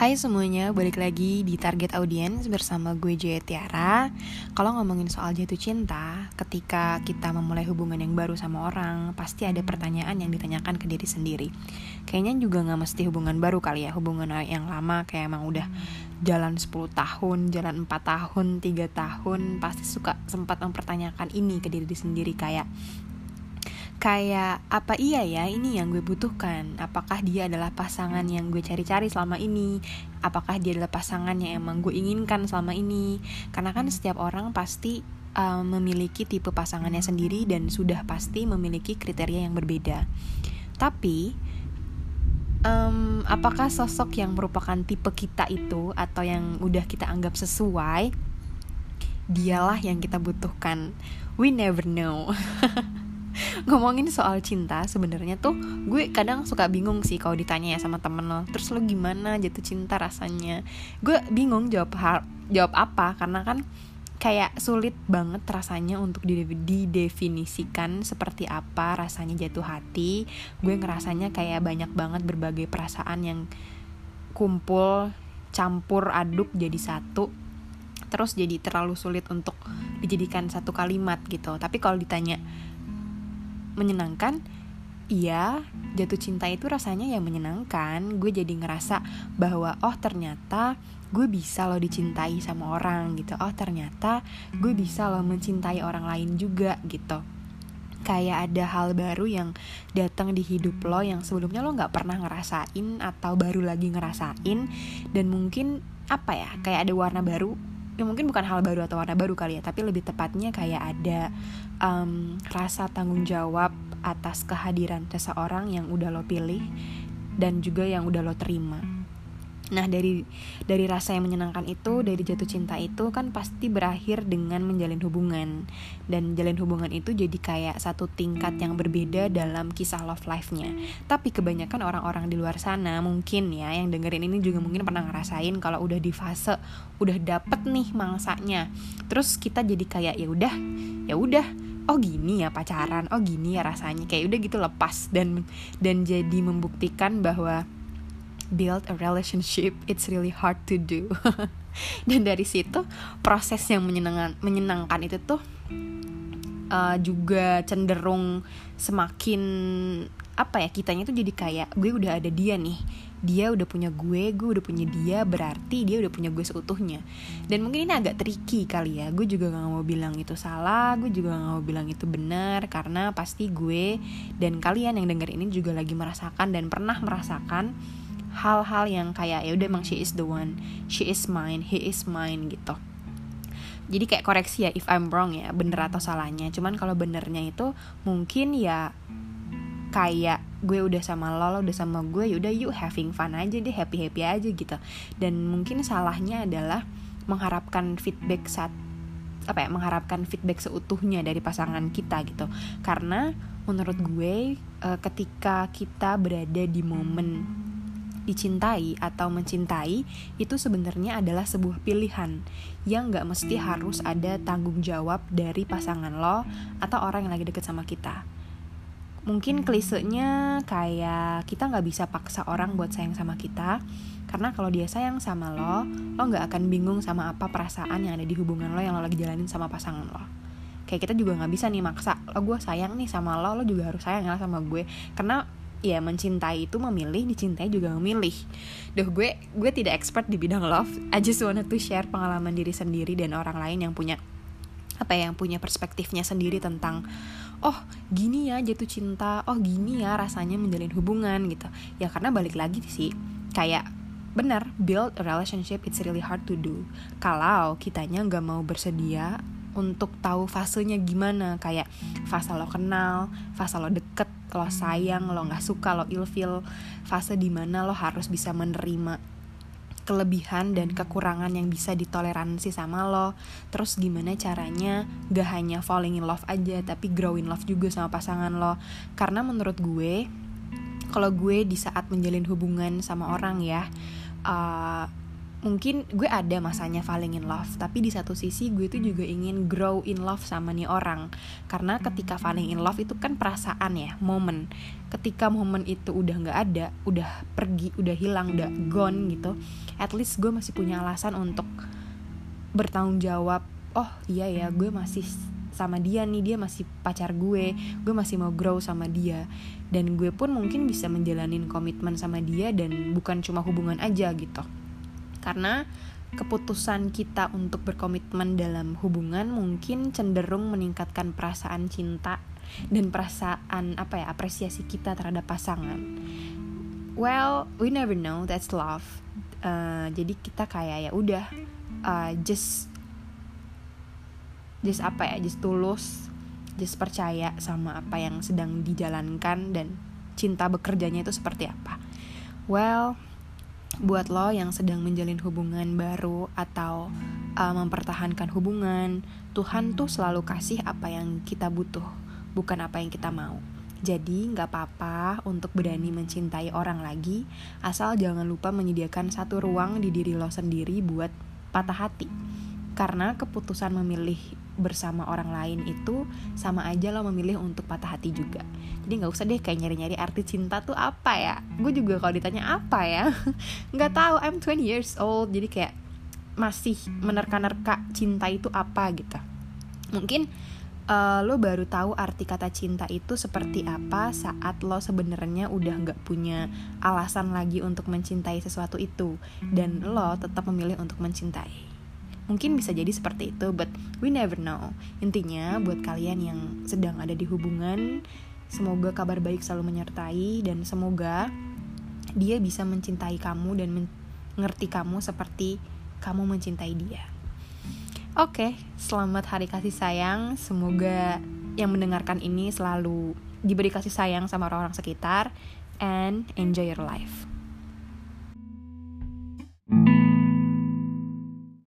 Hai semuanya, balik lagi di Target Audience bersama gue Jaya Tiara. Kalau ngomongin soal jatuh cinta, ketika kita memulai hubungan yang baru sama orang Pasti ada pertanyaan yang ditanyakan ke diri sendiri. Kayaknya juga gak mesti hubungan baru kali ya Hubungan yang lama kayak emang udah jalan 10 tahun, jalan 4 tahun, 3 tahun Pasti suka sempat mempertanyakan ini ke diri sendiri Kayak kayak apa iya ya ini yang gue butuhkan? Apakah dia adalah pasangan yang gue cari-cari selama ini? Apakah dia adalah pasangan yang emang gue inginkan selama ini? Karena kan setiap orang pasti um, memiliki tipe pasangannya sendiri dan sudah pasti memiliki kriteria yang berbeda. Tapi um, apakah sosok yang merupakan tipe kita itu atau yang udah kita anggap sesuai dialah yang kita butuhkan? We never know ngomongin soal cinta sebenarnya tuh gue kadang suka bingung sih kalau ditanya ya sama temen lo. Terus lo gimana jatuh cinta rasanya? Gue bingung jawab jawab apa? Karena kan kayak sulit banget rasanya untuk didefinisikan seperti apa rasanya jatuh hati. Gue ngerasanya kayak banyak banget berbagai perasaan yang kumpul campur aduk jadi satu. Terus jadi terlalu sulit untuk dijadikan satu kalimat gitu. Tapi kalau ditanya menyenangkan iya jatuh cinta itu rasanya yang menyenangkan. Gue jadi ngerasa bahwa oh ternyata gue bisa loh dicintai sama orang gitu. Oh ternyata gue bisa loh mencintai orang lain juga gitu. Kayak ada hal baru yang datang di hidup lo yang sebelumnya lo nggak pernah ngerasain atau baru lagi ngerasain. Dan mungkin apa ya kayak ada warna baru ya mungkin bukan hal baru atau warna baru kali ya tapi lebih tepatnya kayak ada um, rasa tanggung jawab atas kehadiran seseorang yang udah lo pilih dan juga yang udah lo terima Nah dari dari rasa yang menyenangkan itu dari jatuh cinta itu kan pasti berakhir dengan menjalin hubungan dan jalin hubungan itu jadi kayak satu tingkat yang berbeda dalam kisah love life-nya. Tapi kebanyakan orang-orang di luar sana mungkin ya yang dengerin ini juga mungkin pernah ngerasain kalau udah di fase udah dapet nih mangsanya. Terus kita jadi kayak ya udah ya udah oh gini ya pacaran oh gini ya rasanya kayak udah gitu lepas dan dan jadi membuktikan bahwa build a relationship it's really hard to do. Dan dari situ proses yang menyenangkan menyenangkan itu tuh uh, juga cenderung semakin apa ya kitanya tuh jadi kayak gue udah ada dia nih. Dia udah punya gue gue udah punya dia berarti dia udah punya gue seutuhnya. Dan mungkin ini agak tricky kali ya. Gue juga gak mau bilang itu salah gue juga gak mau bilang itu benar karena pasti gue dan kalian yang denger ini juga lagi merasakan dan pernah merasakan hal-hal yang kayak ya udah emang she is the one she is mine he is mine gitu jadi kayak koreksi ya if I'm wrong ya bener atau salahnya cuman kalau benernya itu mungkin ya kayak gue udah sama lo, lo udah sama gue, yaudah yuk having fun aja deh, happy happy aja gitu. Dan mungkin salahnya adalah mengharapkan feedback saat apa ya, mengharapkan feedback seutuhnya dari pasangan kita gitu. Karena menurut gue eh, ketika kita berada di momen dicintai atau mencintai itu sebenarnya adalah sebuah pilihan yang gak mesti harus ada tanggung jawab dari pasangan lo atau orang yang lagi deket sama kita. Mungkin klisenya kayak kita gak bisa paksa orang buat sayang sama kita karena kalau dia sayang sama lo, lo gak akan bingung sama apa perasaan yang ada di hubungan lo yang lo lagi jalanin sama pasangan lo kayak kita juga nggak bisa nih maksa lo gue sayang nih sama lo lo juga harus sayang ya sama gue karena ya mencintai itu memilih dicintai juga memilih. Duh gue gue tidak expert di bidang love. I just wanted to share pengalaman diri sendiri dan orang lain yang punya apa ya yang punya perspektifnya sendiri tentang oh gini ya jatuh cinta oh gini ya rasanya menjalin hubungan gitu. Ya karena balik lagi sih kayak benar build a relationship it's really hard to do. Kalau kitanya nggak mau bersedia untuk tahu fasenya gimana. Kayak fase lo kenal fase lo deket lo sayang lo nggak suka lo ilfil. Fase di mana lo harus bisa menerima kelebihan dan kekurangan yang bisa ditoleransi sama lo. Terus gimana caranya gak hanya falling in love aja tapi grow in love juga sama pasangan lo. Karena menurut gue kalau gue di saat menjalin hubungan sama orang ya uh, mungkin gue ada masanya falling in love tapi di satu sisi gue tuh juga ingin grow in love sama nih orang. Karena ketika falling in love itu kan perasaan ya momen. Ketika momen itu udah nggak ada udah pergi udah hilang udah gone gitu at least gue masih punya alasan untuk bertanggung jawab oh iya ya gue masih sama dia nih dia masih pacar gue gue masih mau grow sama dia. Dan gue pun mungkin bisa menjalanin komitmen sama dia dan bukan cuma hubungan aja gitu karena keputusan kita untuk berkomitmen dalam hubungan mungkin cenderung meningkatkan perasaan cinta dan perasaan apa ya apresiasi kita terhadap pasangan. Well, we never know that's love. Uh, jadi kita kayak ya udah uh, just just apa ya just tulus just percaya sama apa yang sedang dijalankan dan cinta bekerjanya itu seperti apa. Well, buat lo yang sedang menjalin hubungan baru atau uh, mempertahankan hubungan, Tuhan tuh selalu kasih apa yang kita butuh, bukan apa yang kita mau. Jadi nggak apa-apa untuk berani mencintai orang lagi, asal jangan lupa menyediakan satu ruang di diri lo sendiri buat patah hati. Karena keputusan memilih bersama orang lain itu sama aja lo memilih untuk patah hati juga. Jadi nggak usah deh kayak nyari-nyari arti cinta tuh apa ya. Gue juga kalau ditanya apa ya nggak tahu. I'm 20 years old. Jadi kayak masih menerka-nerka cinta itu apa gitu. Mungkin uh, lo baru tahu arti kata cinta itu seperti apa saat lo sebenarnya udah nggak punya alasan lagi untuk mencintai sesuatu itu. Dan lo tetap memilih untuk mencintai Mungkin bisa jadi seperti itu, but we never know. Intinya, buat kalian yang sedang ada di hubungan, semoga kabar baik selalu menyertai dan semoga dia bisa mencintai kamu dan mengerti kamu seperti kamu mencintai dia. Oke, okay, selamat hari kasih sayang. Semoga yang mendengarkan ini selalu diberi kasih sayang sama orang-orang sekitar and enjoy your life.